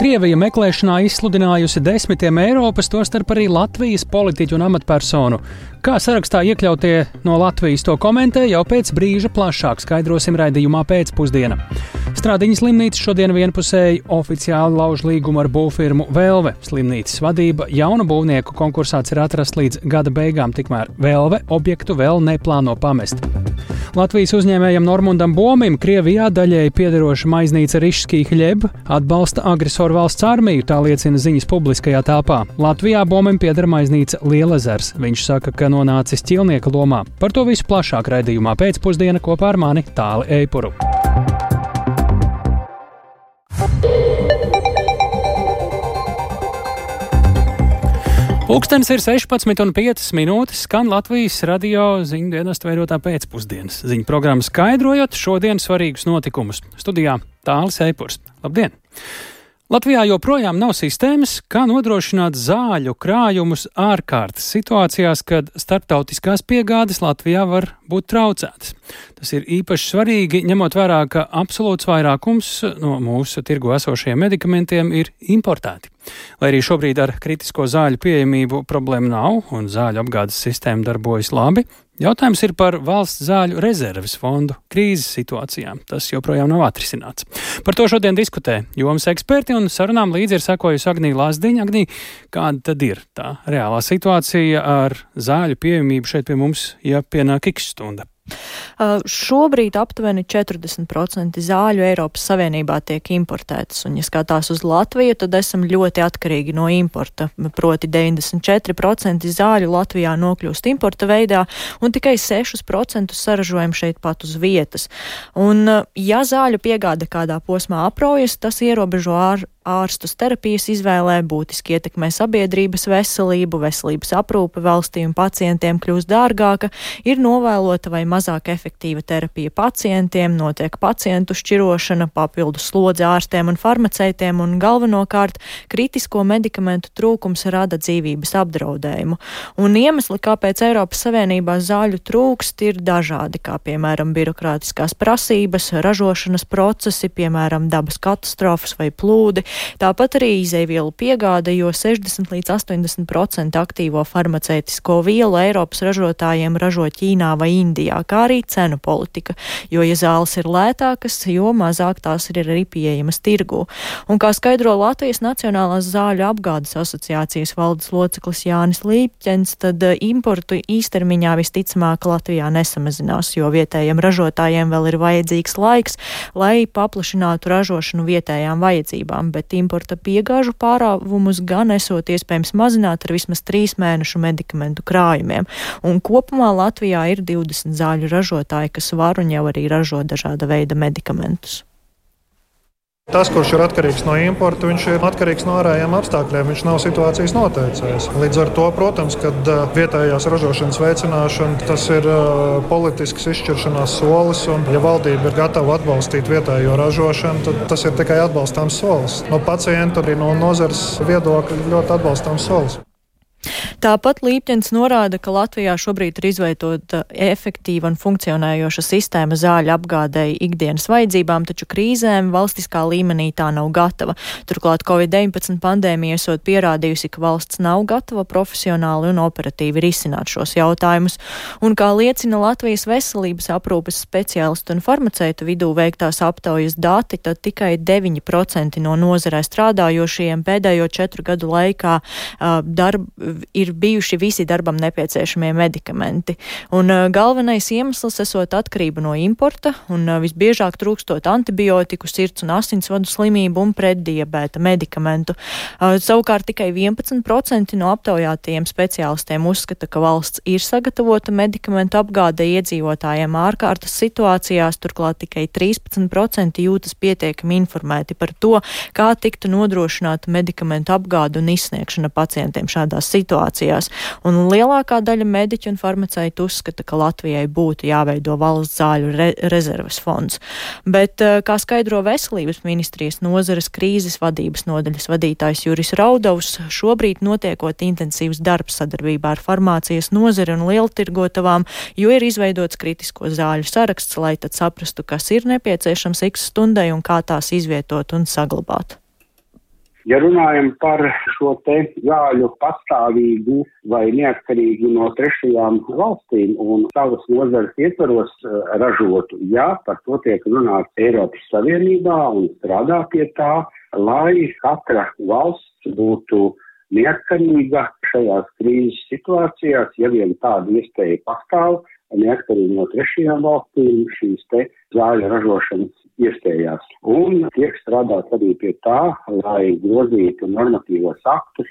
Krievija meklēšanā izsludinājusi desmitiem Eiropas, tostarp arī Latvijas politiķu un amatpersonu. Kā sarakstā iekļautie no Latvijas to komentē, jau pēc brīža plašāk skaidrosim raidījumā pēcpusdienā. Strādiņas slimnīca šodien vienpusēji oficiāli lauž līgumu ar būvfirmu Velve. Slimnīcas vadība jaunu būvnieku konkursā ir atrasta līdz gada beigām, tikmēr Velve objektu vēl neplāno pamest. Latvijas uzņēmējam Normundam Bomim Krievijā daļēji piederoša maiznīca Rišskī Hļeb atbalsta agresoru valsts armiju, tā liecina ziņas publiskajā telpā. Latvijā Bomim pieder maiznīca Lielezers. Viņš saka, ka nonācis ķilnieka lomā. Par to visu plašāk raidījumā pēcpusdiena kopā ar mani Tāli Eipuru. Pūkstens ir 16,5 minūtes, skan Latvijas radio ziņu dienas veidotā pēcpusdienas ziņu programma, skaidrojot šodienas svarīgus notikumus. Studijā Tālis Eipurs. Labdien! Latvijā joprojām nav sistēmas, kā nodrošināt zāļu krājumus ārkārtas situācijās, kad starptautiskās piegādes Latvijā var būt traucētas. Tas ir īpaši svarīgi, ņemot vērā, ka absolūts vairākums no mūsu tirgu esošajiem medikamentiem ir importēti. Lai arī šobrīd ar kritisko zāļu pieejamību problēmu nav un zāļu apgādes sistēma darbojas labi, Jautājums ir par valsts zāļu rezerves fondu krīzes situācijām. Tas joprojām nav atrisināts. Par to šodien diskutē jomas eksperti un sarunām līdzi ir sekojusi Agnija Lāsdiņa. Agnija, kāda tad ir tā reālā situācija ar zāļu pieejamību šeit pie mums, ja pienāk x stunda? Uh, šobrīd aptuveni 40% zāļu Eiropas Savienībā tiek importētas, un, ja skatās uz Latviju, tad esam ļoti atkarīgi no importa. Proti 94% zāļu Latvijā nokļūst importa veidā, un tikai 6% saražojam šeit pat uz vietas. Un, uh, ja zāļu piegāde kādā posmā apraujas, tas ierobežo ār ārstus terapijas izvēlē, būtiski ietekmē sabiedrības veselību, veselības aprūpe valstī un pacientiem kļūst dārgāka, ir novēlota vai mazāk efektīva terapija pacientiem, notiek pacientu šķirošana, papildus slodze ārstiem un farmaceitiem un galvenokārt kritisko medikamentu trūkums rada dzīvības apdraudējumu. Un iemesli, kāpēc Eiropas Savienībā zāļu trūkst, ir dažādi, kā piemēram birokrātiskās prasības, ražošanas procesi, piemēram dabas katastrofas vai plūdi, Tāpat arī izēvielu piegāde, jo 60 līdz 80% aktīvo farmaceitisko vielu Eiropas ražotājiem ražo Ķīnā vai Indijā, kā arī cenu politika, jo, ja zāles ir lētākas, jo mazāk tās ir arī pieejamas tirgū. Un kā skaidro Latvijas Nacionālās zāļu apgādes asociācijas valdes loceklis Jānis Līpķens, tad eh, importu īstermiņā visticamāk Latvijā nesamazinās, jo vietējiem ražotājiem vēl ir vajadzīgs laiks, lai paplašinātu ražošanu vietējām vajadzībām bet importa piegāžu pārāvumus gan esot iespējams mazināt ar vismaz trīs mēnešu medikamentu krājumiem. Un kopumā Latvijā ir 20 zāļu ražotāji, kas var un jau arī ražo dažāda veida medikamentus. Tas, kurš ir atkarīgs no importa, viņš ir atkarīgs no ārējiem apstākļiem. Viņš nav situācijas noteicējs. Līdz ar to, protams, kad vietējās ražošanas veicināšana tas ir politisks izšķiršanās solis. Un, ja valdība ir gatava atbalstīt vietējo ražošanu, tad tas ir tikai atbalstāms solis. No pacienta arī no nozares viedokļa ļoti atbalstāms solis. Tāpat Līpķins norāda, ka Latvijā šobrīd ir izveidota efektīva un funkcionējoša sistēma zāļu apgādēji ikdienas vajadzībām, taču krīzēm valstiskā līmenī tā nav gatava. Turklāt Covid-19 pandēmija esot pierādījusi, ka valsts nav gatava profesionāli un operatīvi risināt šos jautājumus. Un kā liecina Latvijas veselības aprūpes speciālistu un farmaceitu vidū veiktās aptaujas dati, tad tikai 9% no nozarē strādājošajiem pēdējo četru gadu laikā uh, darb, ir bijuši visi darbam nepieciešamie medikamenti. Un uh, galvenais iemesls esot atkarība no importa un uh, visbiežāk trūkstot antibiotiku, sirds un asinsvadu slimību un preddiabēta medikamentu. Uh, savukārt tikai 11% no aptaujātajiem speciālistiem uzskata, ka valsts ir sagatavota medikamentu apgāde iedzīvotājiem ārkārtas situācijās, turklāt tikai 13% jūtas pietiekami informēti par to, kā tiktu nodrošināta medikamentu apgāde un izsniegšana pacientiem šādās situācijās situācijās. Un lielākā daļa mediķu un farmaceitu uzskata, ka Latvijai būtu jāveido valsts zāļu re rezerves fonds. Bet, eh, kā skaidro veselības ministrijas nozares krīzes vadības nodaļas vadītājs Juris Raudovs, šobrīd notiekot intensīvs darbs sadarbībā ar farmācijas nozari un lieltirgotavām, jo ir izveidots kritisko zāļu saraksts, lai tad saprastu, kas ir nepieciešams x stundai un kā tās izvietot un saglabāt. Ja runājam par šo te zāļu pastāvīgu vai neatkarīgu no trešajām valstīm un savas nozares ietvaros eh, ražotu, jā, par to tiek runāts Eiropas Savienībā un strādā pie tā, lai katra valsts būtu neatkarīga šajās krīzes situācijās, ja vien tāda iespēja pastāv, neatkarīgi no trešajām valstīm šīs te zāļu ražošanas iespējās. Un tiek strādāt arī pie tā, lai grozītu normatīvos aktus,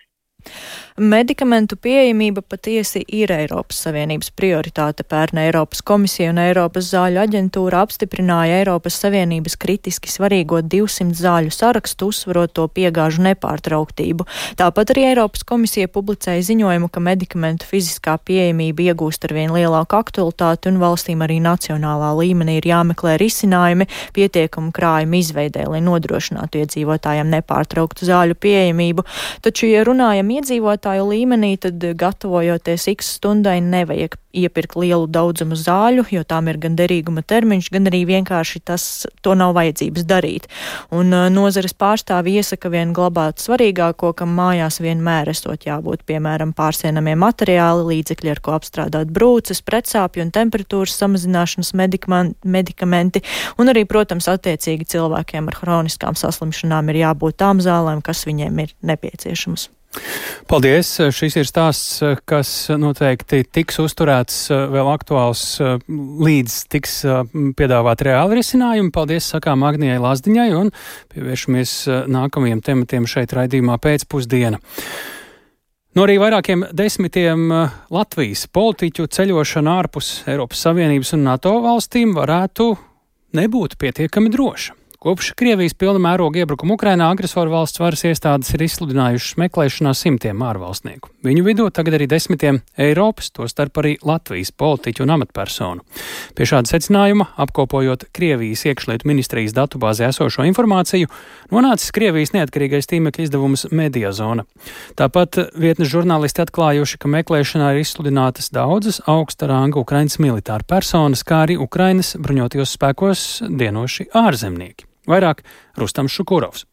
Medikamentu pieejamība patiesi ir Eiropas Savienības prioritāte. Pērn Eiropas komisija un Eiropas zāļu aģentūra apstiprināja Eiropas Savienības kritiski svarīgo 200 zāļu sarakstu, uzsvarot to piegāžu nepārtrauktību. Tāpat arī Eiropas komisija publicēja ziņojumu, ka medikamentu fiziskā pieejamība iegūst ar vien lielāku aktualitāti un valstīm arī nacionālā līmenī ir jāmeklē risinājumi pietiekumu krājumu izveidē, lai nodrošinātu iedzīvotājiem nepārtrauktu zāļu pieejamību. Taču, ja runājam iedzīvotāju, iedzīvotāju līmenī, tad gatavojoties x stundai nevajag iepirkt lielu daudzumu zāļu, jo tām ir gan derīguma termiņš, gan arī vienkārši tas, to nav vajadzības darīt. Un uh, nozares pārstāvi iesaka vien glabāt svarīgāko, kam mājās vienmēr esot jābūt, piemēram, pārsienamie materiāli, līdzekļi, ar ko apstrādāt brūces, pretsāpju un temperatūras samazināšanas medikamenti, un arī, protams, attiecīgi cilvēkiem ar hroniskām saslimšanām ir jābūt tām zālēm, kas viņiem ir nepieciešamas. Paldies! Šis ir stāsts, kas noteikti tiks uzturēts vēl aktuāls līdz tiks piedāvāt reāli risinājumi. Paldies, sakām Agnijai Lazdiņai un pievēršamies nākamajiem tematiem šeit raidījumā pēcpusdiena. No arī vairākiem desmitiem Latvijas politiķu ceļošana ārpus Eiropas Savienības un NATO valstīm varētu nebūt pietiekami droša. Kopš Krievijas pilna mēroga iebrukuma Ukrainā agresoru valsts varas iestādes ir izsludinājušas meklēšanā simtiem ārvalstnieku. Viņu vidū tagad arī desmitiem Eiropas, tostarp arī Latvijas politiķu un amatpersonu. Pie šāda secinājuma, apkopojot Krievijas iekšlietu ministrijas datubāzē esošo informāciju, nonācis Krievijas neatkarīgais tīmekļa izdevums Mediazona. Tāpat vietnes žurnālisti atklājuši, ka meklēšanā ir izsludinātas daudzas augsta ranga Ukrainas militāra personas, kā arī Ukrainas bruņotajos spēkos dienoši ārzemnieki. Vairāk Rustams Šukurovs.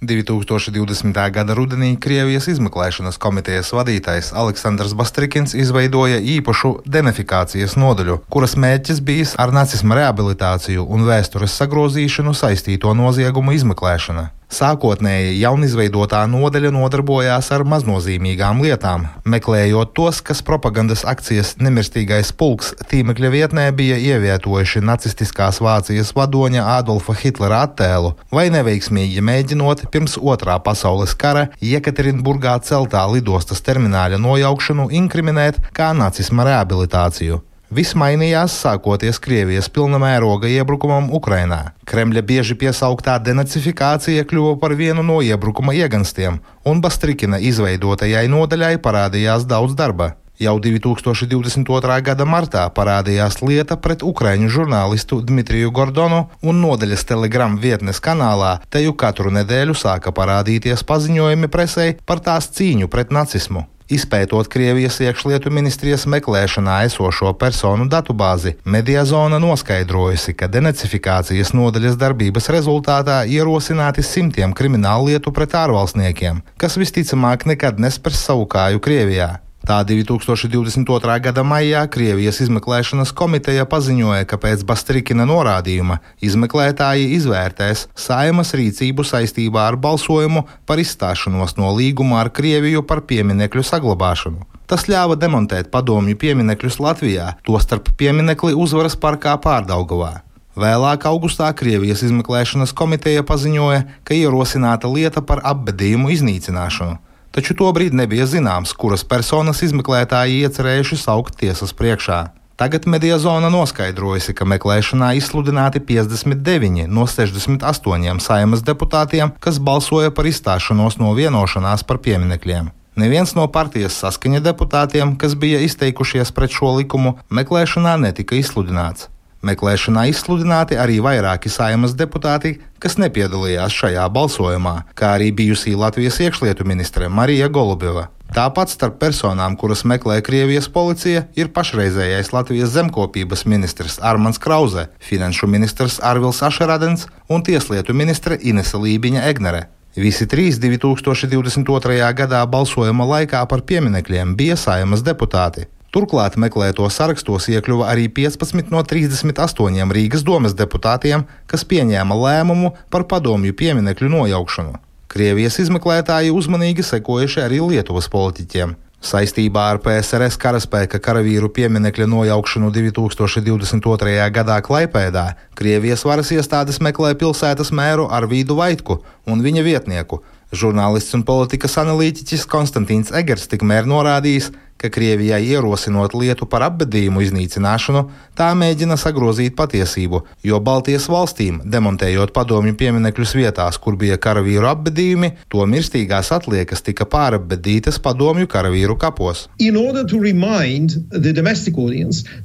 2020. gada rudenī Krievijas izmeklēšanas komitejas vadītājs Aleksandrs Bastrikins izveidoja īpašu denefikācijas nodaļu, kuras mērķis bijis ar nacisma rehabilitāciju un vēstures sagrozīšanu saistīto noziegumu izmeklēšana. Sākotnēji jaunizveidotā nodeļa nodarbojās ar maznozīmīgām lietām, meklējot tos, kas propagandas akcijas Nemirstīgais pulks tīmekļa vietnē bija ievietojuši nacistiskās Vācijas vadoņa Adolfa Hitlera attēlu, vai neveiksmīgi mēģinot pirms otrā pasaules kara Jekaterinburgā celtā lidostas termināļa nojaukšanu inkriminēt kā nacisma rehabilitāciju. Viss mainījās sākoties Krievijas pilna mēroga iebrukumam Ukrainā. Kremļa bieži piesauktā denacifikācija kļuva par vienu no iebrukuma ieganstiem, un Bastrikina izveidotajai nodaļai parādījās daudz darba. Jau 2022. gada martā parādījās lieta pret ukraiņu žurnālistu Dmitriju Gordonu, un nodaļas telegram vietnes kanālā teju katru nedēļu sāka parādīties paziņojumi presē par tās cīņu pret nacismu. Izpētot Krievijas iekšlietu ministrijas meklēšanā esošo personu datubāzi, Mediazona noskaidrojusi, ka denacifikācijas nodaļas darbības rezultātā ierosināti simtiem kriminālu lietu pret ārvalstniekiem, kas visticamāk nekad nespers savu kāju Krievijā. Tā 2022. gada maijā Krievijas izmeklēšanas komiteja paziņoja, ka pēc Bastrikina norādījuma izmeklētāji izvērtēs saimas rīcību saistībā ar balsojumu par izstāšanos no līguma ar Krieviju par pieminekļu saglabāšanu. Tas ļāva demontēt padomju pieminekļus Latvijā, tostarp pieminekli uzvaras parkā Pārdaugavā. Vēlāk augustā Krievijas izmeklēšanas komiteja paziņoja, ka ierosināta lieta par apbedījumu iznīcināšanu taču tobrīd nebija zināms, kuras personas izmeklētāji iecerējuši saukt tiesas priekšā. Tagad mediazona noskaidrojusi, ka meklēšanā izsludināti 59 no 68 saimas deputātiem, kas balsoja par izstāšanos no vienošanās par pieminekļiem. Neviens no partijas saskaņa deputātiem, kas bija izteikušies pret šo likumu, meklēšanā netika izsludināts. Meklēšanā izsludināti arī vairāki saimas deputāti, kas nepiedalījās šajā balsojumā, kā arī bijusī Latvijas iekšlietu ministre Marija Golubieva. Tāpat starp personām, kuras meklē Krievijas policija, ir pašreizējais Latvijas zemkopības ministrs Armāns Krause, finanšu ministrs Arvils Ašeradens un tieslietu ministre Inese Lībiņa Egnere. Visi trīs 2022. gadā balsojuma laikā par pieminekļiem bija saimas deputāti. Turklāt meklēto sarakstos iekļuva arī 15 no 38 Rīgas domas deputātiem, kas pieņēma lēmumu par padomju pieminekļu nojaukšanu. Krievijas izmeklētāji uzmanīgi sekojuši arī Lietuvas politiķiem. Saistībā ar PSRS karaspēka karavīru pieminekļa nojaukšanu 2022. gadā Klaipēdā Krievijas varas iestādes meklē pilsētas mēru Arvīdu Vaitku un viņa vietnieku. Žurnālists un politikas analītiķis Konstantīns Egers tikmēr norādījis, ka Krievijai ierosinot lietu par apbedījumu iznīcināšanu, tā mēģina sagrozīt patiesību, jo Baltijas valstīm, demontējot padomju pieminekļus vietās, kur bija karavīru apbedījumi, to mirstīgās atliekas tika pārapbedītas padomju karavīru kapos.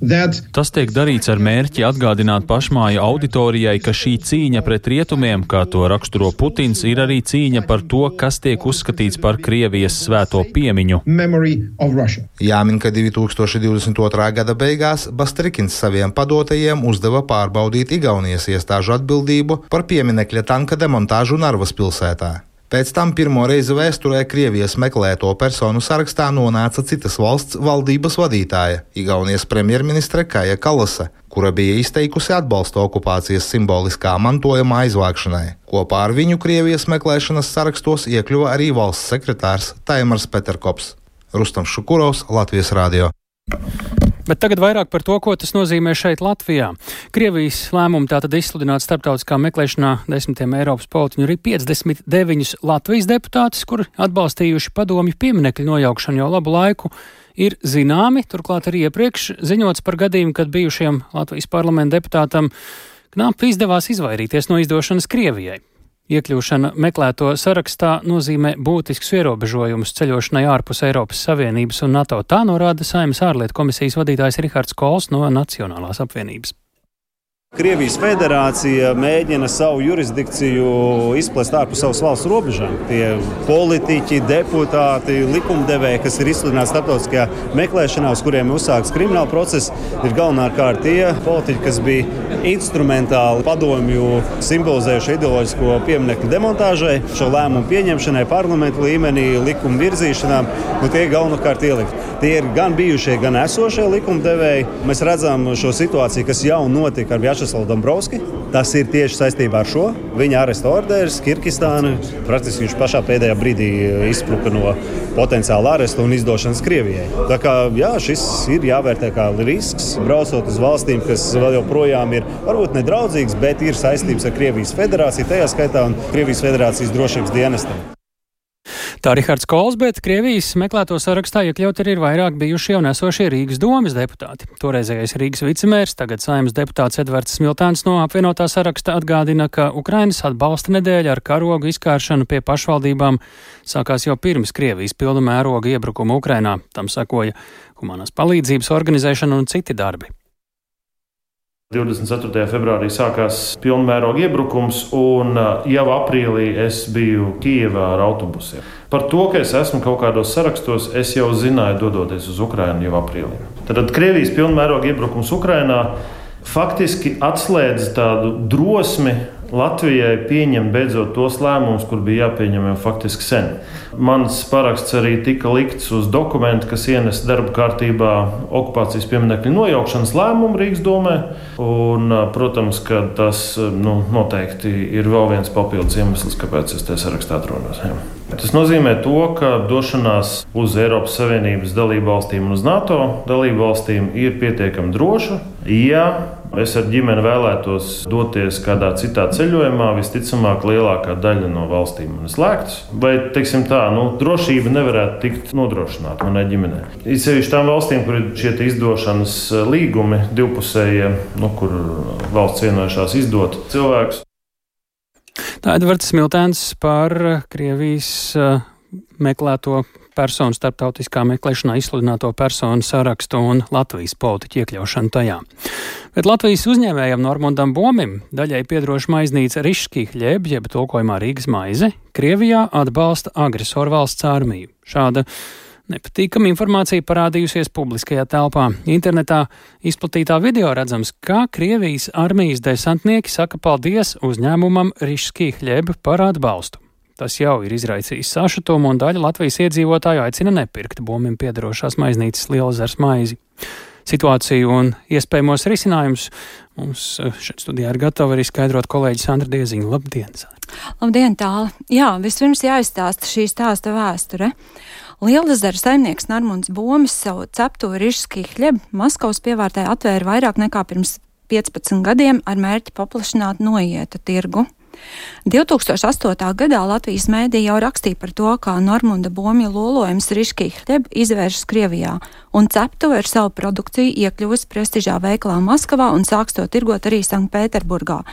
That... Tas tiek darīts ar mērķi atgādināt pašmāju auditorijai, ka šī cīņa pret rietumiem, kā to raksturo Putins, ir arī cīņa par to, kas tiek uzskatīts par Krievijas svēto piemiņu. Jāmin, ka 2022. gada beigās Bastrikins saviem padotajiem uzdeva pārbaudīt Igaunijas iestāžu atbildību par pieminekļa tanka demontāžu Narvas pilsētā. Pēc tam pirmo reizi vēsturē Krievijas meklēto personu sarakstā nonāca citas valsts valdības vadītāja, Igaunijas premjerministre Kaja Kalasa, kura bija izteikusi atbalstu okupācijas simboliskā mantojuma aizvākšanai. Kopā ar viņu Krievijas meklēšanas sarakstos iekļuva arī valsts sekretārs Taimars Peterkops. Rustams Šukurovs, Latvijas Rādio. Bet tagad vairāk par to, ko tas nozīmē šeit Latvijā. Krievijas lēmumu tātad izsludināt starptautiskā meklēšanā desmitiem Eiropas politiņu arī 59 Latvijas deputātus, kuri atbalstījuši padomju pieminekļu nojaukšanu jau labu laiku, ir zināmi. Turklāt arī iepriekš ziņots par gadījumu, kad bijušiem Latvijas parlamenta deputātam knapi izdevās izvairīties no izdošanas Krievijai. Iekļūšana meklēto sarakstā nozīmē būtisks ierobežojumus ceļošanai ārpus Eiropas Savienības un NATO. Tā norāda Saimnes ārlietu komisijas vadītājs Rihards Kols no Nacionālās apvienības. Krievijas federācija mēģina savu jurisdikciju izplest ārpus savas valsts robežām. Tie politiķi, deputāti, likumdevēji, kas ir izsludināti starptautiskajā meklēšanā, uz kuriem uzsākts krimināla process, ir galvenokārt tie politiķi, kas bija instrumentāli padomju simbolizējuši ideoloģisko pieminiektu demontāžai, šo lēmumu pieņemšanai parlamentu līmenī, likumu virzīšanā. Nu, tie ir galvenokārt ielikt. Tie ir gan bijušie, gan esošie likumdevēji. Mēs redzam šo situāciju, kas jau notika ar Vjača Vjačeslavu Dombrovski. Tas ir tieši saistībā ar šo. Viņa aresta orders, Kirgistāna. Praktiski viņš pašā pēdējā brīdī izspruka no potenciāla aresta un izdošanas Krievijai. Tā kā jā, šis ir jāvērtē kā risks, braucot uz valstīm, kas vēl joprojām ir varbūt nedraudzīgas, bet ir saistības ar Krievijas federāciju, tajā skaitā un Krievijas federācijas drošības dienestam. Tā Rihards Kols, bet Krievijas meklēto sarakstā iekļaut arī ir vairāk bijušie un esošie Rīgas domas deputāti. Toreizējais Rīgas vicemērs, tagad saimnes deputāts Edvards Smiltāns no apvienotā saraksta atgādina, ka Ukrainas atbalsta nedēļa ar karogu izkāršanu pie pašvaldībām sākās jau pirms Krievijas pilna mēroga iebrukuma Ukrainā. Tam sekoja humanās palīdzības organizēšana un citi darbi. 24. februārī sākās pilnmēroga iebrukums, un jau aprīlī es biju Kijevā ar autobusiem. Par to, ka es esmu kaut kādos sarakstos, es jau zināju, dodoties uz Ukrajinu jau aprīlī. Tad Krievijas pilnmēroga iebrukums Ukrajinā faktiski atslēdz tādu drosmi Latvijai pieņemt beidzot tos lēmumus, kur bija jāpieņem jau faktiski sen. Mans paraksts arī tika likts uz dokumentu, kas ienes darba kārtībā okupācijas pieminiektu nojaukšanas lēmumu Rīgas domē. Un, protams, ka tas nu, noteikti ir vēl viens papildus iemesls, kāpēc es te sarakstā atrodos. Jā. Tas nozīmē, to, ka došanās uz Eiropas Savienības dalību valstīm un uz NATO dalību valstīm ir pietiekami droša. Ja es ar ģimeni vēlētos doties kādā citā ceļojumā, visticamāk, lielākā daļa no valstīm ir slēgtas. Vai, teiksim tā, nu, drošība nevarētu tikt nodrošināta manai ģimenei. Sevišķi tām valstīm, kur ir šie izdošanas līgumi, divpusējie, nu, kur valsts vienojušās izdot cilvēkus. Tā ir Edvards Smiltēns par Krievijas uh, meklēto personu starptautiskā meklēšanā izsludināto personu sarakstu un Latvijas politiķu iekļaušanu tajā. Bet Latvijas uzņēmējam Normundam Bomim daļai piedroša maiznīca Riškī hļēb, jeb tulkojumā Rīgas maize, Krievijā atbalsta agresoru valsts armiju. Šāda Nepatīkama informācija parādījusies publiskajā telpā. Internetā izplatītā video redzams, kā Krievijas armijas desantnieki saka paldies uzņēmumam Rišskī Hļeb par atbalstu. Tas jau ir izraisījis sašutumu, un daļa Latvijas iedzīvotāju aicina nepirkt bomim piedarošās maiznīcas lielzars maizi. Situāciju un iespējamos risinājumus mums eh, šeit studijā ir gatava arī skaidrot kolēģi Sandra Dieziņa. Labdien! Labdien, tālāk! Jā, vispirms jāizstāsta šī stāsta vēsture. Lielezera saimnieks Normons Bomis savu cepto rišskī hļebu Maskavas pievārtē atvēra vairāk nekā pirms 15 gadiem ar mērķi paplašināt noieta tirgu. 2008. gadā Latvijas mēdī jau rakstīja par to, kā Normunda Bomja lolojums Riškī Hļeb izvēršas Krievijā, un ceptuve ar savu produkciju iekļuvusi prestižā veikalā Maskavā un sāks to tirgot arī Sanktpēterburgā.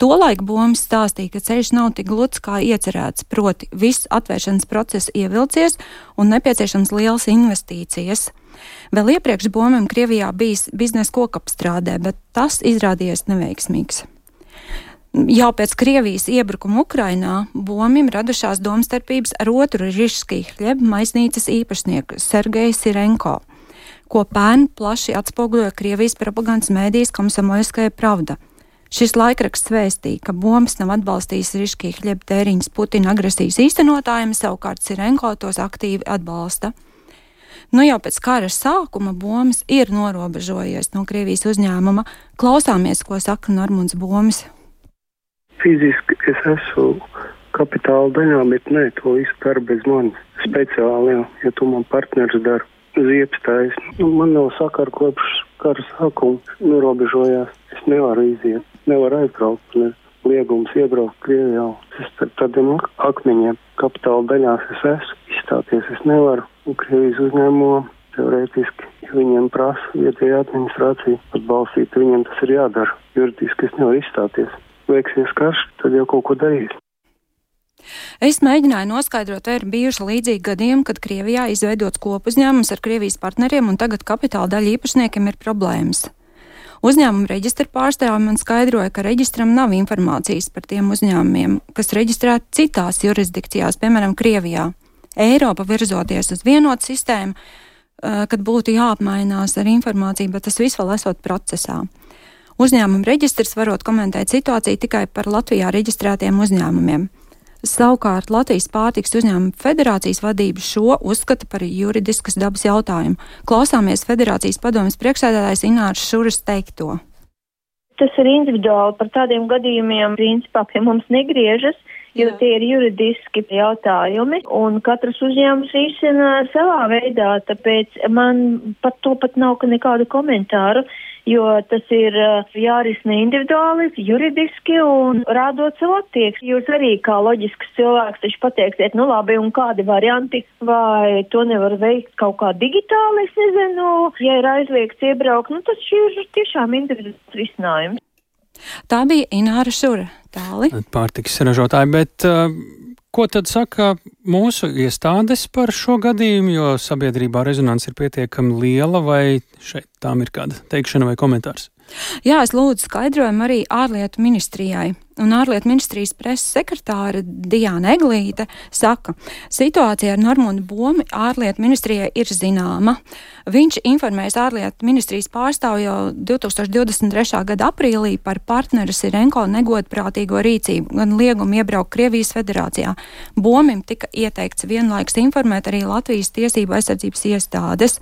Tolaik Boms stāstīja, ka ceļš nav tik gluds kā iecerēts, proti viss atvēršanas process ievilcies un nepieciešams lielas investīcijas. Vēl iepriekš Bomam Krievijā bijis biznesa kokapstrādē, bet tas izrādījies neveiksmīgs. Jau pēc Krievijas iebrukuma Ukrainā Bomim radušās domstarpības ar otru Rišskī hļeba maisnīcas īpašnieku Sergeju Sirenko, ko pērn plaši atspoguļoja Krievijas propagandas mēdīs Komsomolskaja pravda. Šis laikraksts vēstīja, ka Bombs nav atbalstījis Riškī hļeba tēriņas Putina agresijas īstenotājiem, savukārt Sirenko tos aktīvi atbalsta. Nu jau pēc kara sākuma Bombs ir norobežojies no Krievijas uzņēmuma. Klausāmies, ko saka Normons Bombs fiziski es esmu kapitāla daļā, bet nē, to visu dara bez manis. Speciāli, jā, ja tu man partners dara ziepstājs. Nu, man nav sakara kopš kara sākuma norobežojās. Es nevaru iziet, nevaru aizbraukt. Ne. Liegums iebraukt Krievijā. Es starp tādiem akmeņiem kapitāla daļās es esmu. Izstāties es nevaru. Un Krievijas uzņēmumā teorētiski, viņiem prasa vietējā administrācija atbalstīt, viņiem tas ir jādara. Juridiski es nevaru izstāties beigsies karš, tad jau kaut ko darīs. Es mēģināju noskaidrot, vai ir bijuši līdzīgi gadījumi, kad Krievijā izveidots kopuzņēmums ar Krievijas partneriem un tagad kapitāla daļa īpašniekiem ir problēmas. Uzņēmuma reģistra pārstāvja man skaidroja, ka reģistram nav informācijas par tiem uzņēmumiem, kas reģistrēti citās jurisdikcijās, piemēram, Krievijā. Eiropa virzoties uz vienotu sistēmu, eh, kad būtu jāapmainās ar informāciju, bet tas viss vēl esot procesā. Uzņēmuma reģistrs varot komentēt situāciju tikai par Latvijā reģistrētiem uzņēmumiem. Savukārt Latvijas pārtiks uzņēmuma federācijas vadība šo uzskata par juridiskas dabas jautājumu. Klausāmies federācijas padomjas priekšsēdētājs Inārs Šuris teikto. Tas ir individuāli par tādiem gadījumiem, principā pie mums negriežas, jo Jā. tie ir juridiski jautājumi, un katrs uzņēmums risina savā veidā, tāpēc man par to pat nav nekādu komentāru jo tas ir eh, jārisina individuāli, juridiski un rādot savu attieksmi. Jūs arī kā loģisks cilvēks taču pateiksiet, nu labi, un kādi varianti, vai to nevar veikt kaut kā digitāli, es nezinu, ja ir aizliegts iebraukt, nu tas ir tiešām individuāls risinājums. Tā bija Ināra Šura tāli. Pārtiks ražotāji, bet uh, Ko tad saka mūsu iestādes par šo gadījumu, jo sabiedrībā rezonance ir pietiekami liela, vai šeit tām ir kāda teikšana vai komentārs? Jā, es lūdzu skaidrojumu arī ārlietu ministrijai. Un ārlietu ministrijas preses sekretāra Diana Eglīte saka, situācija ar Normūnu Bomi ārlietu ministrijai ir zināma. Viņš informēs ārlietu ministrijas pārstāvu jau 2023. gada aprīlī par partneru Sirenko negodprātīgo rīcību, gan liegumu iebraukt Krievijas federācijā. Bomim tika ieteikts vienlaiks informēt arī Latvijas tiesību aizsardzības iestādes.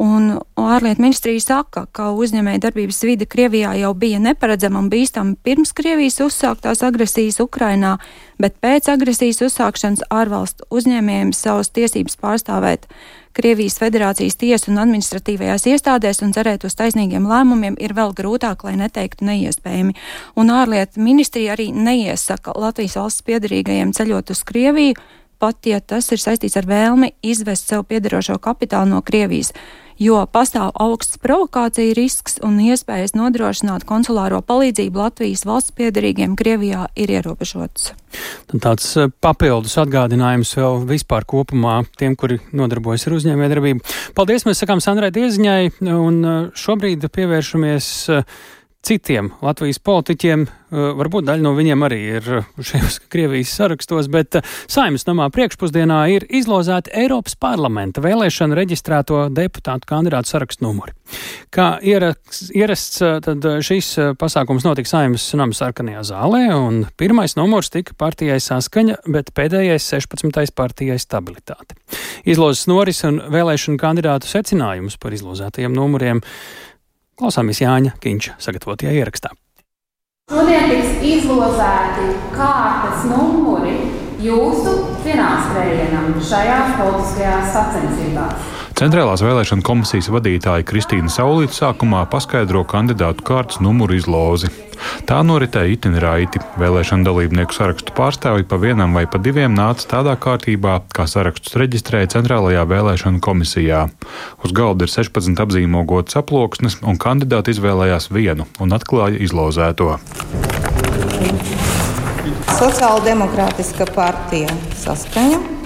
Un ārlietu ministrija saka, ka uzņēmēja darbības vide Krievijā jau bija neparedzama un bīstama pirms Krievijas uzsāktās agresijas Ukrainā, bet pēc agresijas uzsākšanas ārvalstu uzņēmējiem savas tiesības pārstāvēt Krievijas federācijas tiesu un administratīvajās iestādēs un cerēt uz taisnīgiem lēmumiem ir vēl grūtāk, lai neteiktu neiespējami. Un ārlietu ministrija arī neiesaka Latvijas valsts piedarīgajiem ceļot uz Krieviju, pat ja tas ir saistīts ar vēlmi izvest sev piederošo kapitālu no Krievijas jo pastāv augsts provokācija risks un iespējas nodrošināt konsulāro palīdzību Latvijas valsts piedarīgiem Krievijā ir ierobežotas. Tāds eh, papildus atgādinājums vēl vispār kopumā tiem, kuri nodarbojas ar uzņēmējdarbību. Paldies, mēs sakām Sandrai Dieziņai, un eh, šobrīd pievēršamies uh, citiem Latvijas politiķiem. Eh, varbūt daļa no viņiem arī ir šajos Krievijas sarakstos, bet eh, Saimnes namā priekšpusdienā ir izlozēti Eiropas parlamenta vēlēšanu reģistrēto deputātu kandidātu sarakstu numuri. Kā ierasts, tad šis pasākums notika Saimnes nama sarkanajā zālē, un pirmais numurs tika partijai saskaņa, bet pēdējais 16. partijai stabilitāte. Izlozes noris un vēlēšanu kandidātu secinājumus par izlozētajiem numuriem Klausāmies Jāņa Kīņša sagatavotajā ierakstā. Šodien tiks izlozēti kārtas numuri jūsu finansējumu šajās politiskajās sacensībās. Centrālās vēlēšana komisijas vadītāja Kristīna Saulīta sākumā paskaidro kandidātu kārtas numuru izlozi. Tā noritēja itin raiti. Vēlēšana dalībnieku sarakstu pārstāvji pa vienam vai pa diviem nāca tādā kārtībā, kā sarakstus reģistrēja Centrālajā vēlēšana komisijā. Uz galda ir 16 apzīmogotas aploksnes, un kandidāti izvēlējās vienu un atklāja izlozēto. Sociāldemokrātiska partija saskaņa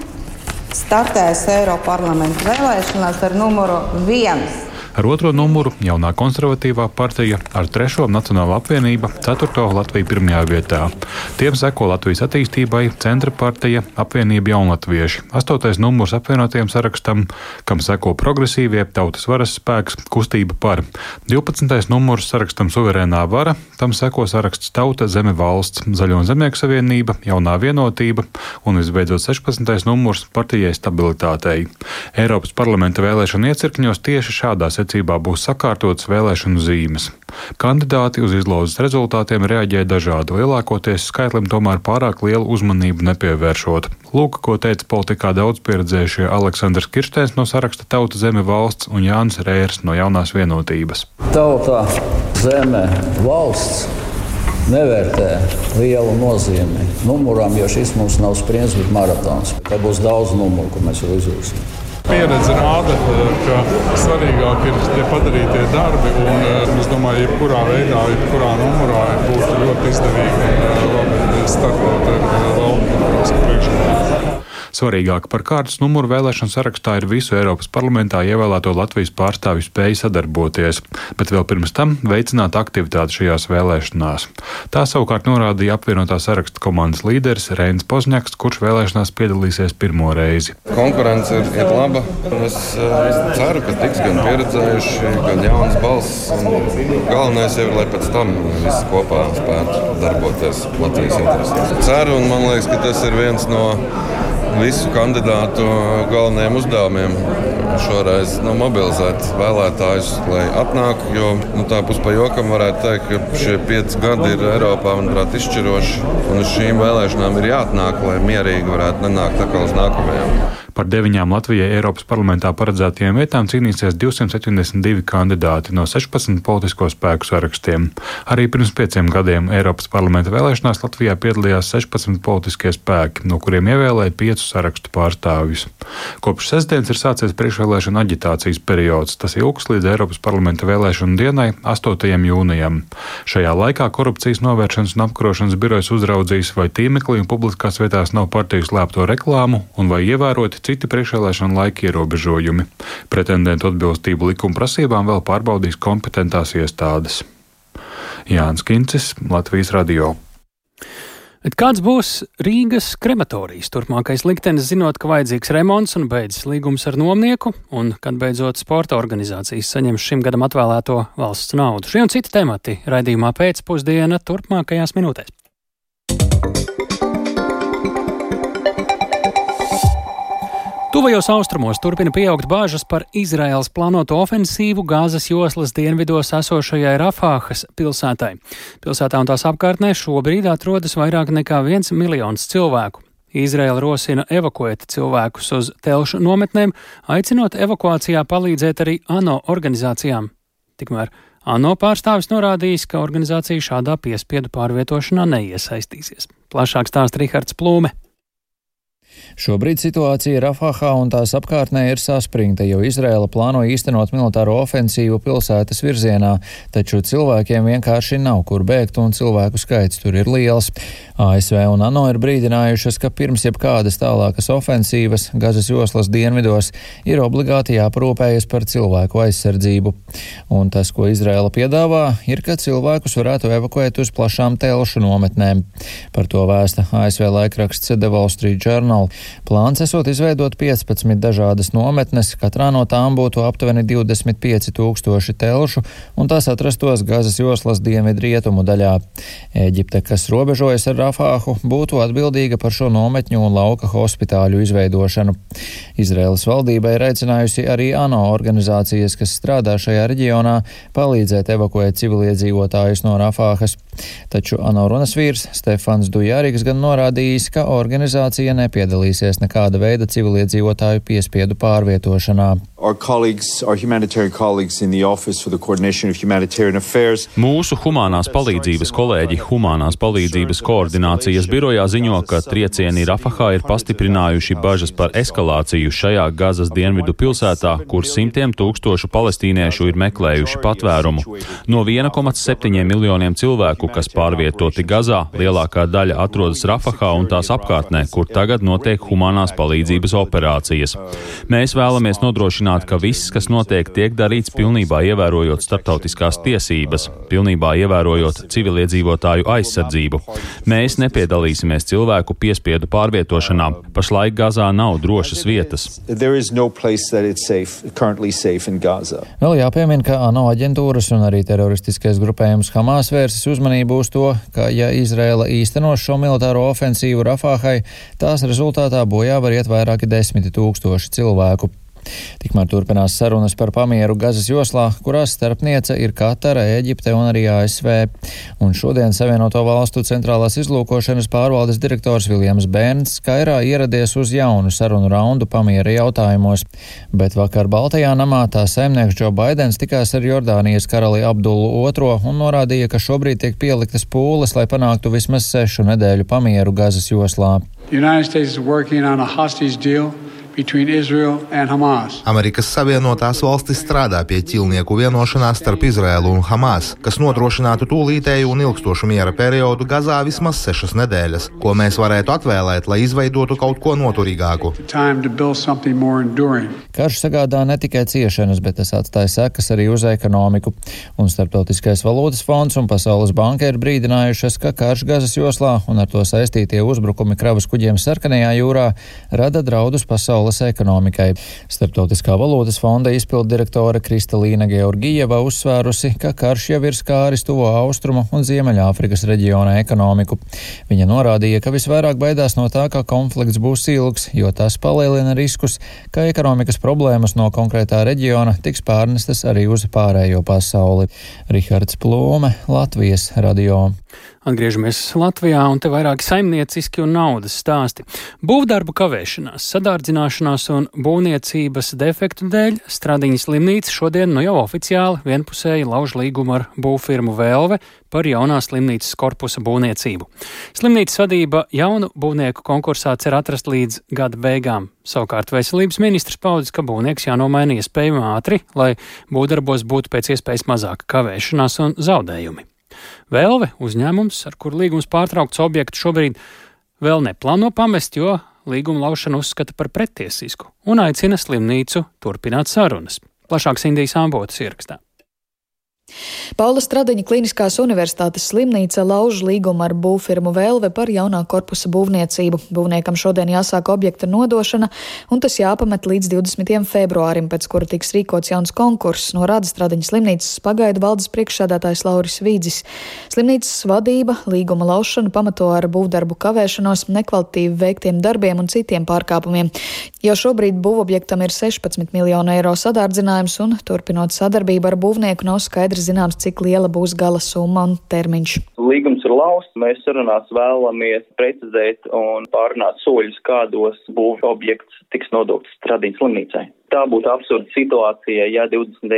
startēs Eiropas parlamenta vēlēšanās ar numuru 1. Ar otro numuru jaunā konservatīvā partija, ar trešo Nacionāla apvienība, ceturto Latviju pirmajā vietā. Tiem seko Latvijas attīstībai, centra partija, apvienība jaunatvieši. Astotais numurs apvienotiem sarakstam, kam seko progresīvie, tautas varas spēks, kustība par. 12. numurs sarakstam suverēnā vara, tam seko saraksts tauta, zeme valsts, zaļo un zemnieku savienība, jaunā vienotība un visbeidzot 16. numurs partijai stabilitātei. Eiropas parlamenta vēlēšana iecirkņos tieši šādās secībā būs sakārtotas vēlēšanu zīmes. Kandidāti uz izlozes rezultātiem reaģēja dažādi, lielākoties skaitlim tomēr pārāk lielu uzmanību nepievēršot. Lūk, ko teica politikā daudz pieredzējušie Aleksandrs Kirstēns no saraksta Tauta Zeme valsts un Jānis Rērs no Jaunās vienotības. Tauta Zeme valsts nevērtē lielu nozīmi numuram, jo šis mums nav sprints, bet maratons. Te būs daudz numuru, ko mēs vēl izjūsim. Pieredze rāda, ka svarīgāk ir tie padarītie darbi. Un, eh, es domāju, jebkurā veidā, jebkurā numurā būtu ļoti izdevīgi un eh, labi startot ar eh, valsts priekšlikumu. Svarīgāk par kārtas numuru vēlēšanu sarakstā ir visu Eiropas parlamentā ievēlēto Latvijas pārstāvju spēju sadarboties, bet vēl pirms tam veicināt aktivitāti šajās vēlēšanās. Tā savukārt norādīja apvienotā saraksta komandas līderis Reinis Pozņaks, kurš vēlēšanās piedalīsies pirmo reizi. Konkurence ir, ir laba. Es uh, ceru, ka tiks gan pieredzējuši, gan jauns balss. Galvenais ir, lai pēc tam visi kopā spētu darboties Latvijas interesēs. Ceru un man liekas, ka tas ir viens no visu kandidātu galvenajiem uzdevumiem. Šoreiz nu, mobilizēt vēlētājus, lai atnāk. Jo nu, tā puspajokam varētu teikt, ka šie pieci gadi ir Eiropā manuprāt, izšķiroši. Un uz šīm vēlēšanām ir jāatnāk, lai mierīgi varētu nenākt atkal uz nākamajām. Par deviņām Latvijai Eiropas parlamentā paredzētajām vietām cīnīsies 272 kandidāti no 16 politisko spēku sarakstiem. Arī pirms pieciem gadiem Eiropas parlamenta vēlēšanās Latvijā piedalījās 16 politiskie spēki, no kuriem ievēlēja piecu sarakstu pārstāvjus. Kopš sestdienas ir sācies priekšvēlēšana aģitācijas periods. Tas ilgs līdz Eiropas parlamenta vēlēšanu dienai, 8. jūnijam. Šajā laikā korupcijas novēršanas un apkarošanas birojas uzraudzīs, vai tīmeklī un publiskās vietās nav partiju slēpto reklāmu un vai ievēroti citi priekšvēlēšana laika ierobežojumi. Pretendentu atbilstību likuma prasībām vēl pārbaudīs kompetentās iestādes. Jānis Kincis, Latvijas Radio. Bet kāds būs Rīgas krematorijas turpmākais liktenis, zinot, ka vajadzīgs remonts un beidzas līgums ar nomnieku, un kad beidzot sporta organizācijas saņems šim gadam atvēlēto valsts naudu? Šie un citi temati raidījumā pēcpusdiena turpmākajās minūtēs. Tuvajos austrumos turpina pieaugt bāžas par Izraēlas plānoto ofensīvu Gāzes joslas dienvidos esošajai Rafāhas pilsētai. Pilsētā un tās apkārtnē šobrīd atrodas vairāk nekā viens miljons cilvēku. Izraela rosina evakuēt cilvēkus uz telšu nometnēm, aicinot evakuācijā palīdzēt arī ANO organizācijām. Tikmēr ANO pārstāvis norādījis, ka organizācija šādā piespiedu pārvietošanā neiesaistīsies. Plašāk stāsta Rihards Plūme. Šobrīd situācija Rafahā un tās apkārtnē ir saspringta, jo Izraela plāno īstenot militāro ofensīvu pilsētas virzienā, taču cilvēkiem vienkārši nav kur bēgt un cilvēku skaits tur ir liels. ASV un ANO ir brīdinājušas, ka pirms jebkādas tālākas ofensīvas Gazas joslas dienvidos ir obligāti jāparūpējas par cilvēku aizsardzību. Un tas, ko Izraela piedāvā, ir, ka cilvēkus varētu evakuēt uz plašām telšu nometnēm. Par to vēsta ASV laikraksts The Wall Street Journal. Plāns esot izveidot 15 dažādas nometnes, katrā no tām būtu aptuveni 25 tūkstoši telšu, un tās atrastos Gazas joslas dienvidu rietumu daļā. Eģipte, kas robežojas ar Rafāhu, būtu atbildīga par šo nometņu un lauka hospitāļu izveidošanu. Izraēlas valdība ir aicinājusi arī ANO organizācijas, kas strādā šajā reģionā, palīdzēt evakuēt civiliedzīvotājus no Rafāhas. Taču ANO runas vīrs Stefans Dujārīgs gan norādījis, ka organizācija nepiedalīsies nekāda veida civiliedzīvotāju piespiedu pārvietošanā. Our colleagues, our humanitarian colleagues in the Office for the Coordination of Humanitarian Affairs. Mūsu humanās palīdzības kolēģi Humanās palīdzības koordinācijas birojā ziņo, ka triecieni Rafahā ir pastiprinājuši bažas par eskalāciju šajā Gazas dienvidu pilsētā, kur simtiem tūkstošu palestīniešu ir meklējuši patvērumu. No 1,7 miljoniem cilvēku, kas pārvietoti Gazā, lielākā daļa atrodas Rafahā un tās apkārtnē, kur tagad notiek humanās palīdzības operācijas. Mēs vēlamies nodrošināt ka viss, kas notiek, tiek darīts pilnībā ievērojot starptautiskās tiesības, pilnībā ievērojot civiliedzīvotāju aizsardzību. Mēs nepiedalīsimies cilvēku piespiedu pārvietošanā. Pašlaik Gazā nav drošas vietas. No Vēl jāpiemina, ka ANO aģentūras un arī teroristiskais grupējums Hamas vērsis uzmanību uz to, ka ja Izraela īstenos šo militāro ofensīvu Rafāhai, tās rezultātā bojā var iet vairāki desmiti tūkstoši cilvēku. Tikmēr turpinās sarunas par pamieru Gazas joslā, kurās starpniece ir Katara, Eģipte un arī ASV. Un šodien Savienoto valstu centrālās izlūkošanas pārvaldes direktors Viljams Bērns Kairā ieradies uz jaunu sarunu raundu pamiera jautājumos, bet vakar Baltajā namā tā saimnieks Džo Baidens tikās ar Jordānijas karali Abdulu II un norādīja, ka šobrīd tiek pieliktas pūles, lai panāktu vismaz sešu nedēļu pamieru Gazas joslā. The United States is working on a hostage deal Amerikas Savienotās valstis strādā pie ķilnieku vienošanās starp Izraēlu un Hamas, kas nodrošinātu tūlītēju un ilgstošu miera periodu Gazā vismaz sešas nedēļas, ko mēs varētu atvēlēt, lai izveidotu kaut ko noturīgāku. Karš sagādā ne tikai ciešanas, bet tas atstāja sekas arī uz ekonomiku. Un Startautiskais valūtas fonds un Pasaules banka ir brīdinājušas, ka karš Gazas joslā un ar to saistītie uzbrukumi kravas kuģiem Sarkanajā jūrā rada draudus pasaules pasaules ekonomikai. Starptautiskā valūtas fonda izpildirektore Kristalīna Georgieva uzsvērusi, ka karš jau ir skāris tuvo austrumu un Ziemeļāfrikas reģiona ekonomiku. Viņa norādīja, ka visvairāk baidās no tā, ka konflikts būs ilgs, jo tas palielina riskus, ka ekonomikas problēmas no konkrētā reģiona tiks pārnestas arī uz pārējo pasauli. Rihards Plūme, Latvijas radio. Atgriežamies Latvijā, un te vairāki saimnieciski un naudas stāsti. Būvdarbu kavēšanās, sadārdzināšanās un būvniecības defektu dēļ Stradiņas slimnīca šodien nu jau oficiāli vienpusēji lauž līgumu ar būvfirmu Vēlve par jaunās slimnīcas korpusa būvniecību. Slimnīcas vadība jaunu būvnieku konkursā cer atrast līdz gada beigām. Savukārt veselības ministrs paudis, ka būvnieks jānomaina iespējami ātri, lai būvdarbos būtu pēc iespējas mazāka kavēšanās un zaudējumi. Vēlve uzņēmums, ar kuru līgums pārtraukts objektu šobrīd vēl neplāno pamest, jo līguma laušanu uzskata par pretiesisku un aicina slimnīcu turpināt sarunas. Plašāks Indijas ambotas ierakstā. Paula Stradiņa Kliniskās universitātes slimnīca lauž līgumu ar būvfirmu Vēlve par jaunā korpusa būvniecību. Būvniekam šodien jāsāk objekta nodošana, un tas jāpamet līdz 20. februārim, pēc kura tiks rīkots jauns konkurss, norāda Stradiņa slimnīcas pagaidu valdes priekšsēdētājs Lauris Vīdzis. Slimnīcas vadība līguma laušanu pamato ar būvdarbu kavēšanos, nekvalitīvi veiktiem darbiem un citiem pārkāpumiem. Jau šobrīd būvobjektam ir 16 miljonu eiro sadārdzinājums, un turpinot sadarbību ar būvnieku nav skaidrs zināms, cik liela būs gala summa un termiņš. Līgums ir lausts, mēs sarunās vēlamies precizēt un pārunāt soļus, kādos būv objekts tiks nodokts Stradīnas slimnīcai. Tā būtu absurda situācija, ja 20.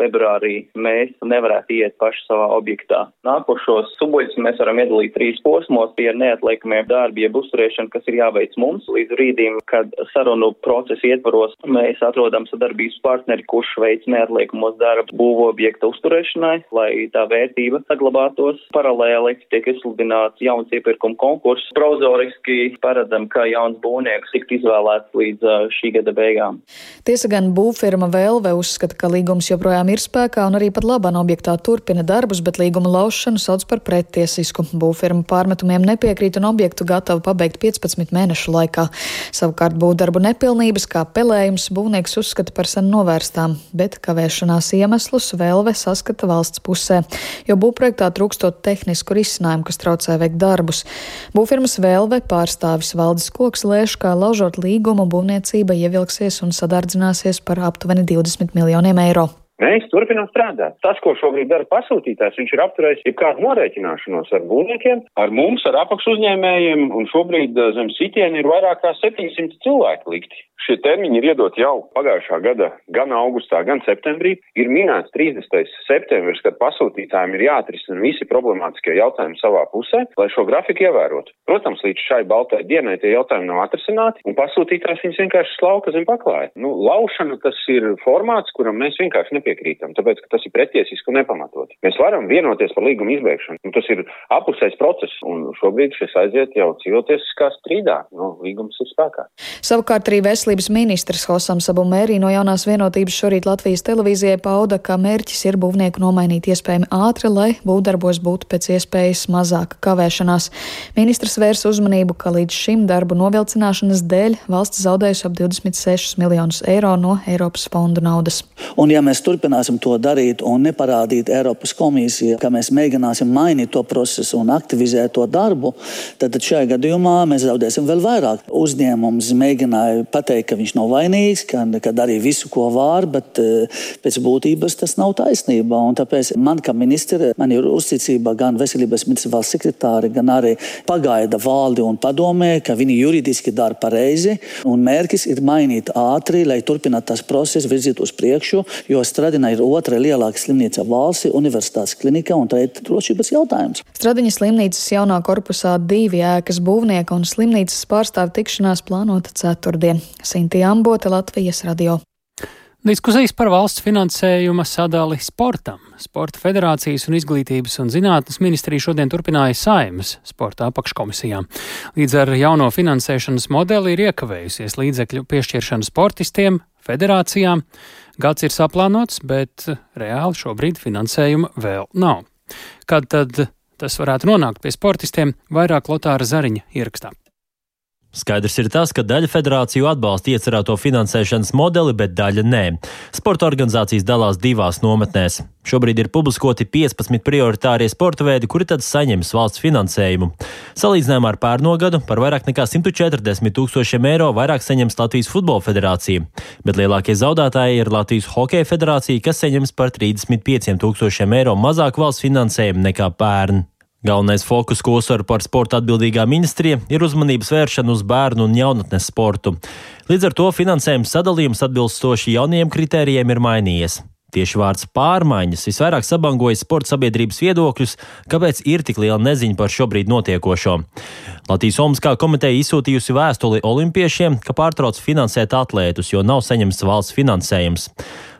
februārī mēs nevarētu iet paši savā objektā. Nākošos subuļus mēs varam iedalīt trīs posmos, tie ir neatliekamie darbi, jeb uzturēšana, kas ir jāveic mums līdz rītdien, kad sarunu procesa ietvaros mēs atrodam sadarbības partneri, kurš veic neatliekamos darbus būvobjekta uzturēšanai, lai tā vērtība saglabātos. Paralēli tiek izsludināts jauns iepirkuma konkurss. Prozoriski paredzam, ka jauns būvnieks tiks izvēlēts līdz šī gada beigām. Tiesa gan būvfirma Velve uzskata, ka līgums joprojām ir spēkā un arī pat labā objektā turpina darbus, bet līguma laušanu sauc par prettiesisku. Būvfirma pārmetumiem nepiekrīt un objektu gatava pabeigt 15 mēnešu laikā. Savukārt būvdarbu nepilnības, kā pelējums, būvnieks uzskata par sen novērstām, bet kavēšanās iemeslus Velve saskata valsts pusē, jo būvprojektā trūkstot tehnisku risinājumu, kas traucē veikt darbus. Būvfirmas Velve pārstāvis valdes koks lēš, kā laužot līgumu būvniecība ievilksies un sadardzināsies par aptuveni 20 miljoniem eiro. Mēs turpinām strādāt. Tas, ko šobrīd dara pasūtītājs, viņš ir apturējis jebkādu norēķināšanos ar būvniekiem, ar mums, ar apakšu uzņēmējiem, un šobrīd eh, zem sitiena ir vairāk kā 700 cilvēki likti. Šie termiņi ir iedot jau pagājušā gada gan augustā, gan septembrī. Ir minēts 30. septembris, kad pasūtītājiem ir jāatrisina visi problemātiskie jautājumi savā pusē, lai šo grafiku ievērotu. Protams, līdz šai baltai dienai tie jautājumi nav atrisināti, un pasūtītājs viņus vienkārši slauka zem paklāja. Nu, laušana tas ir formāts, kuram mēs vienkārši nepiekrītam nepiekrītam, tāpēc, ka tas ir pretiesiski un nepamatot. Mēs varam vienoties par līgumu izbeigšanu. Nu, tas ir apusējs process, un šobrīd šis aiziet jau civiltiesiskā strīdā. Nu, līgums ir spēkā. Savukārt arī veselības ministrs Hosam Sabumērī no jaunās vienotības šorīt Latvijas televīzijai pauda, ka mērķis ir būvnieku nomainīt iespējami ātri, lai būvdarbos būtu pēc iespējas mazāka kavēšanās. Ministrs vērs uzmanību, ka līdz šim darbu novilcināšanas dēļ valsts zaudējusi ap 26 miljonus eiro no Eiropas fondu naudas. Un, ja mēs turpināsim to darīt un neparādīt Eiropas komisijai, ka mēs mēģināsim mainīt to procesu un aktivizēt to darbu, tad šajā gadījumā mēs zaudēsim vēl vairāk. Uzņēmums mēģināja pateikt, ka viņš nav vainīgs, ka, ka darīja visu, ko var, bet eh, pēc būtības tas nav taisnība. Un tāpēc man, kā ministra, man ir uzticība gan veselības ministra valsts sekretāri, gan arī pagaida valdi un padomē, ka viņi juridiski dara pareizi. Un mērķis ir mainīt ātri, lai turpinātu tas process, virzīt uz priekšu, jo Stradina ir otra lielākā slimnīca valstī, universitātes klinika, un tā ir drošības jautājums. Stradiņas slimnīcas jaunā korpusā divi ēkas būvnieka un slimnīcas pārstāvu tikšanās plānota ceturtdien. Sinti Ambote, Latvijas radio. Diskusijas par valsts finansējuma sadali sportam. Sporta federācijas un izglītības un zinātnes ministrija šodien turpināja saimas sporta apakškomisijām. Līdz ar jauno finansēšanas modeli ir iekavējusies līdzekļu piešķiršana sportistiem, federācijām. Gads ir saplānots, bet reāli šobrīd finansējuma vēl nav. Kad tad tas varētu nonākt pie sportistiem, vairāk Lotāra Zariņa ierakstā. Skaidrs ir tas, ka daļa federāciju atbalsta iecerēto finansēšanas modeli, bet daļa nē. Sporta organizācijas dalās divās nometnēs. Šobrīd ir publiskoti 15 prioritārie sporta veidi, kuri tad saņems valsts finansējumu. Salīdzinājumā ar pērno gadu par vairāk nekā 140 tūkstošiem eiro vairāk saņems Latvijas Futbola federācija, bet lielākie zaudētāji ir Latvijas Hokeja federācija, kas saņems par 35 tūkstošiem eiro mazāk valsts finansējumu nekā pērn. Galvenais fokus, ko uzsver par sporta atbildīgā ministrija, ir uzmanības vēršana uz bērnu un jaunatnes sportu. Līdz ar to finansējuma sadalījums atbilstoši jaunajiem kritērijiem ir mainījies. Tieši vārds pārmaiņas visvairāk sabangojas sporta sabiedrības viedokļus, kāpēc ir tik liela neziņa par šobrīd notiekošo. Latvijas Olimpiskā komiteja izsūtījusi vēstuli olimpiešiem, ka pārtrauc finansēt atlētus, jo nav saņemts valsts finansējums.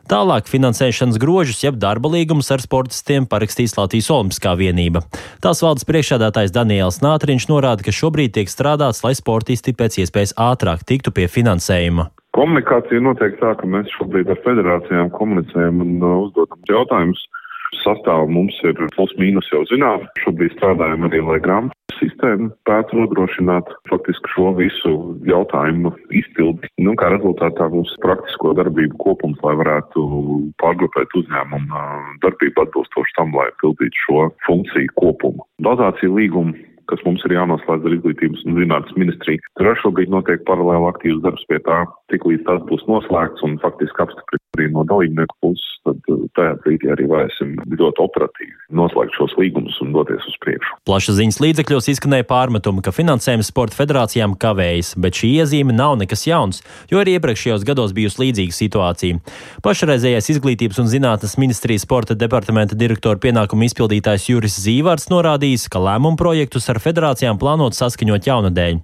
Tālāk finansēšanas grožus, jeb darba līgumus ar sportistiem parakstīs Latvijas Olimpiskā vienība. Tās valdes priekšādātājs Daniels Nātriņš norāda, ka šobrīd tiek strādāts, lai sportisti pēc iespējas ātrāk tiktu pie finansējuma. Komunikācija notiek tā, ka mēs šobrīd ar federācijām komunicējam un uh, uzdodam jautājumus Sastāvu mums ir plus mīnus jau zinām. Šobrīd strādājam arī, lai grāmatu sistēma spētu nodrošināt faktiski šo visu jautājumu izpildi. Nu, kā rezultātā mums praktisko darbību kopums, lai varētu pārgrupēt uzņēmumu darbību atbilstoši tam, lai pildītu šo funkciju kopumu. Dozācija līguma kas mums ir jānoslēdz ar izglītības un zinātnes ministriju. Tur arī šobrīd notiek paralēli aktīvs darbs pie tā, tik līdz tas būs noslēgts un faktiski apstiprināts arī no dalībnieku puses tad tajā brīdī arī varēsim ļoti operatīvi noslēgt šos līgumus un doties uz priekšu. Plašsaziņas līdzekļos izskanēja pārmetumi, ka finansējums sporta federācijām kavējas, bet šī iezīme nav nekas jauns, jo arī iepriekšējos gados bijusi līdzīga situācija. Pašreizējais izglītības un zinātnes ministrijas sporta departamenta direktora pienākumu izpildītājs Juris Zīvārds norādījis, ka lēmumu projektus ar federācijām plānot saskaņot jaunadēļ.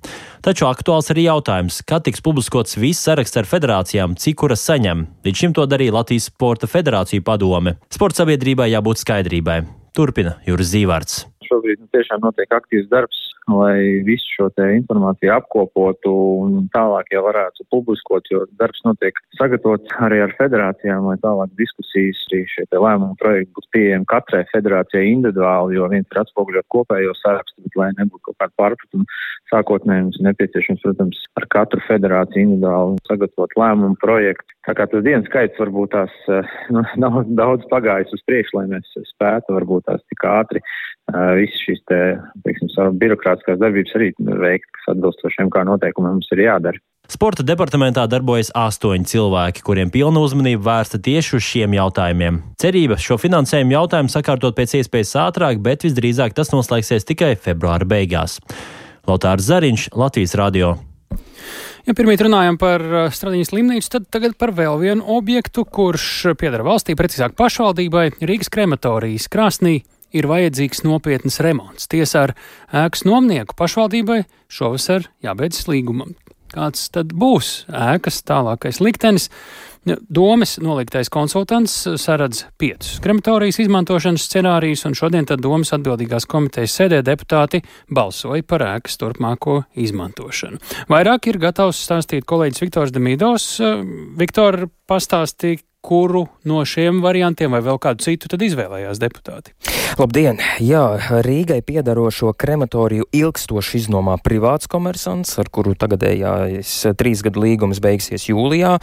Taču aktuāls arī jautājums, kad tiks publiskots viss saraksts ar federācijām, cik kuras saņem. Līdz šim to darīja Latvijas Sporta Federāciju padome. Sporta sabiedrībai jābūt skaidrībai. Turpina Juris Zīvārds. Šobrīd nu, tiešām notiek aktīvs darbs lai visu šo informāciju apkopotu un tālāk jau varētu publiskot, jo darbs notiek sagatavots arī ar federācijām, lai tālāk diskusijas arī šie lēmumu projekti būtu pieejami katrai federācijai individuāli, jo viens ir atspoguļot kopējo sarakstu, bet lai nebūtu kaut kāda pārpratuma sākotnēji mums ir nepieciešams, protams, ar katru federāciju individuāli sagatavot lēmumu projektu. Tā kā tas dienas skaits varbūt tās nu, nav daudz pagājis uz priekšu, lai mēs spētu varbūt tās tik ātri visas šīs te, teiksim, birokrātiskās darbības arī veikt, kas atbilstošiem kā noteikumiem mums ir jādara. Sporta departamentā darbojas astoņi cilvēki, kuriem pilna uzmanība vērsta tieši uz šiem jautājumiem. Cerība šo finansējumu jautājumu sakārtot pēc iespējas ātrāk, bet visdrīzāk tas noslēgsies tikai februāra beigās. Lotārs Zariņš, Latvijas Radio. Ja pirmīt runājam par Stradiņas slimnīcu, tad tagad par vēl vienu objektu, kurš piedara valstī, precīzāk pašvaldībai, Rīgas krematorijas krāsnī ir vajadzīgs nopietns remonts. Tiesa ar ēkas nomnieku pašvaldībai šovasar jābeidz līgumam. Kāds tad būs ēkas tālākais liktenis? Domas noliktais konsultants saredz piecus krematorijas izmantošanas scenārijus, un šodien tad domas atbildīgās komitejas sēdē deputāti balsoja par ēkas turpmāko izmantošanu. Vairāk ir gatavs stāstīt kolēģis Viktors Demīdovs. Viktor, pastāstīja, kuru no šiem variantiem vai vēl kādu citu tad izvēlējās deputāti? Labdien! Jā, Rīgai piedarošo krematoriju ilgstoši iznomā privāts komersants, ar kuru tagadējais trīs gadu līgums beigsies jūlijā,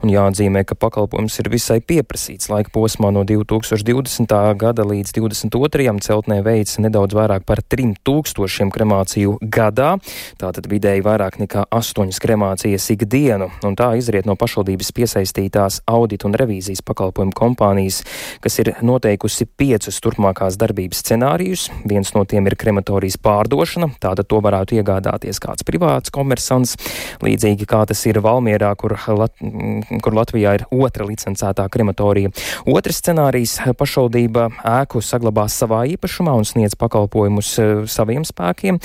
un jāatzīmē, ka pakalpojums ir visai pieprasīts. Laika posmā no 2020. gada līdz 2022. celtnē veids nedaudz vairāk par 3000 kremāciju gadā, tātad vidēji vairāk nekā 8 kremācijas ikdienu, un tā izriet no pašvaldības piesaistītās audita un revīzijas pakalpojumu kompānijas, kas ir noteikusi piecus turpmākās darbības scenārijus. Viens no tiem ir krematorijas pārdošana, tātad to varētu iegādāties kāds privāts komersants, līdzīgi kā tas ir Valmierā, kur, Lat kur Latvijā ir otra licencētā krematorija. Otrs scenārijs - pašvaldība ēku saglabās savā īpašumā un sniedz pakalpojumus uh, saviem spēkiem.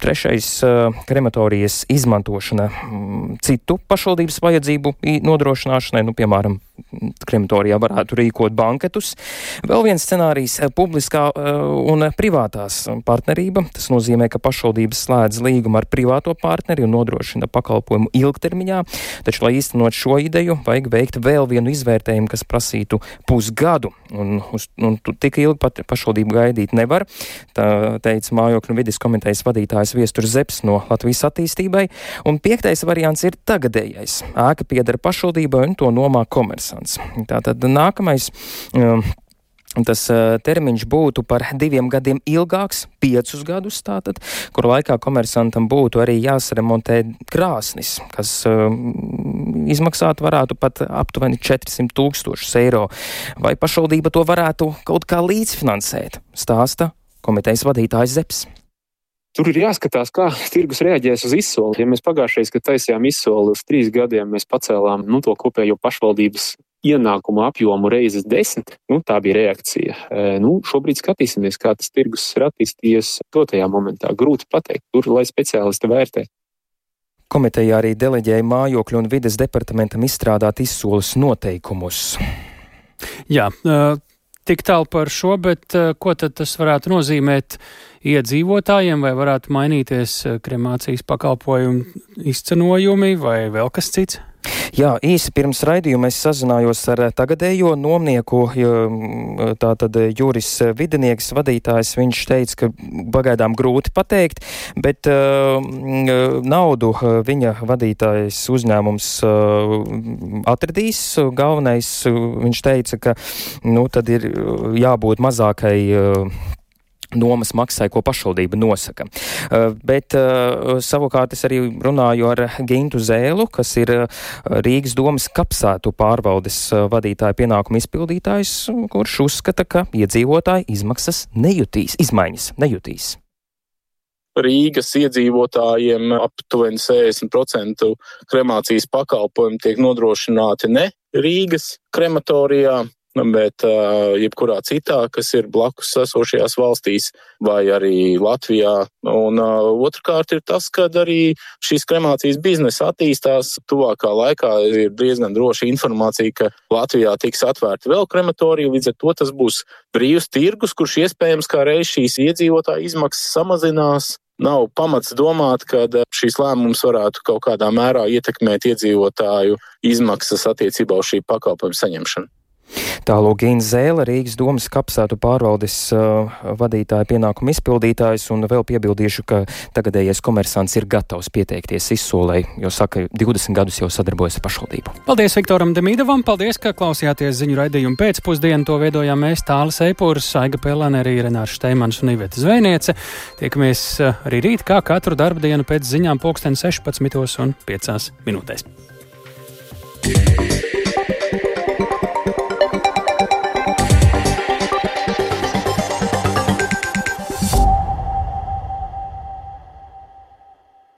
Trešais uh, - krematorijas izmantošana citu pašvaldības vajadzību nodrošināšanai, nu, piemēram, krematorijā varētu rīkot banketus. Vēl viens scenārijs - publiskā uh, un privātās partnerība. Tas nozīmē, ka pašvaldības slēdz līgumu ar privāto partneri un nodrošina pakalpojumu ilgtermiņā. Taču, lai īstenot šo ideju, vajag veikt vēl vienu izvērtējumu, kas prasītu pusgadu. Un, uz, un tik ilgi pat pašvaldību gaidīt nevar. Tā teica mājokļu vidas komitejas vadītājs Viesturs Zeps no Latvijas attīstībai. Un piektais variants ir tagadējais. Ēka piedara pašvaldībai un to nomā komersants interesants. Tātad nākamais. Um, Tas uh, termiņš būtu par diviem gadiem ilgāks, piecus gadus, tātad, kur laikā komersantam būtu arī jāsaremontē krāsnis, kas uh, izmaksātu varētu pat aptuveni 400 tūkstošus eiro. Vai pašvaldība to varētu kaut kā līdzfinansēt, stāsta komitejas vadītājs Zeps. Tur ir jāskatās, kā tirgus reaģēs uz izsoli. Ja mēs pagājušajā gadā taisījām izsoli uz trīs gadiem, mēs pacēlām nu, to kopējo pašvaldības ienākumu apjomu reizes desmit. Nu, tā bija reakcija. E, nu, šobrīd skatīsimies, kā tas tirgus ir attīstījies dotajā momentā. Grūti pateikt, tur lai speciālisti vērtē. Komiteja arī deleģēja mājokļu un vides departamentam izstrādāt izsoles noteikumus. Jā, tik tālu par šo, bet ko tad tas varētu nozīmēt iedzīvotājiem, vai varētu mainīties kremācijas pakalpojumu izcenojumi vai vēl kas cits? Jā, īsi pirms raidījuma es sazinājos ar tagadējo nomnieku, tātad Juris Vidinieks vadītājs. Viņš teica, ka pagaidām grūti pateikt, bet uh, naudu viņa vadītājs uzņēmums uh, atradīs. Galvenais, viņš teica, ka nu, tad ir jābūt mazākai. Uh, nomas maksai, ko pašvaldība nosaka. Uh, bet uh, savukārt es arī runāju ar Gintu Zēlu, kas ir uh, Rīgas domas kapsētu pārvaldes vadītāja pienākuma izpildītājs, kurš uzskata, ka iedzīvotāji izmaksas nejutīs, izmaiņas nejutīs. Rīgas iedzīvotājiem aptuveni 60% kremācijas pakalpojumi tiek nodrošināti ne Rīgas krematorijā, bet uh, jebkurā citā, kas ir blakus esošajās valstīs vai arī Latvijā. Un uh, otrkārt ir tas, ka arī šīs kremācijas biznesa attīstās. Tuvākā laikā ir diezgan droša informācija, ka Latvijā tiks atvērta vēl krematorija, līdz ar to tas būs brīvs tirgus, kurš iespējams kā reiz šīs iedzīvotāju izmaksas samazinās. Nav pamats domāt, ka šīs lēmums varētu kaut kādā mērā ietekmēt iedzīvotāju izmaksas attiecībā uz šī pakalpojuma saņemšanu. Tālūk Gīna Zēle, Rīgas domas kapsētu pārvaldes uh, vadītāja pienākuma izpildītājs, un vēl piebildīšu, ka tagadējais komersants ir gatavs pieteikties izsolē, jo saka, 20 gadus jau sadarbojas ar pašvaldību. Paldies Viktoram Demīdovam, paldies, ka klausījāties ziņu raidījumu pēcpusdienu. To veidojām mēs Tālis Eipūrs, Aiga Pelēne, arī Renārs Šteimans un Iveta Zvejniece. Tiekamies arī rīt, kā katru darba dienu pēc ziņām pulksten 16 un 5 minūtēs. Yeah.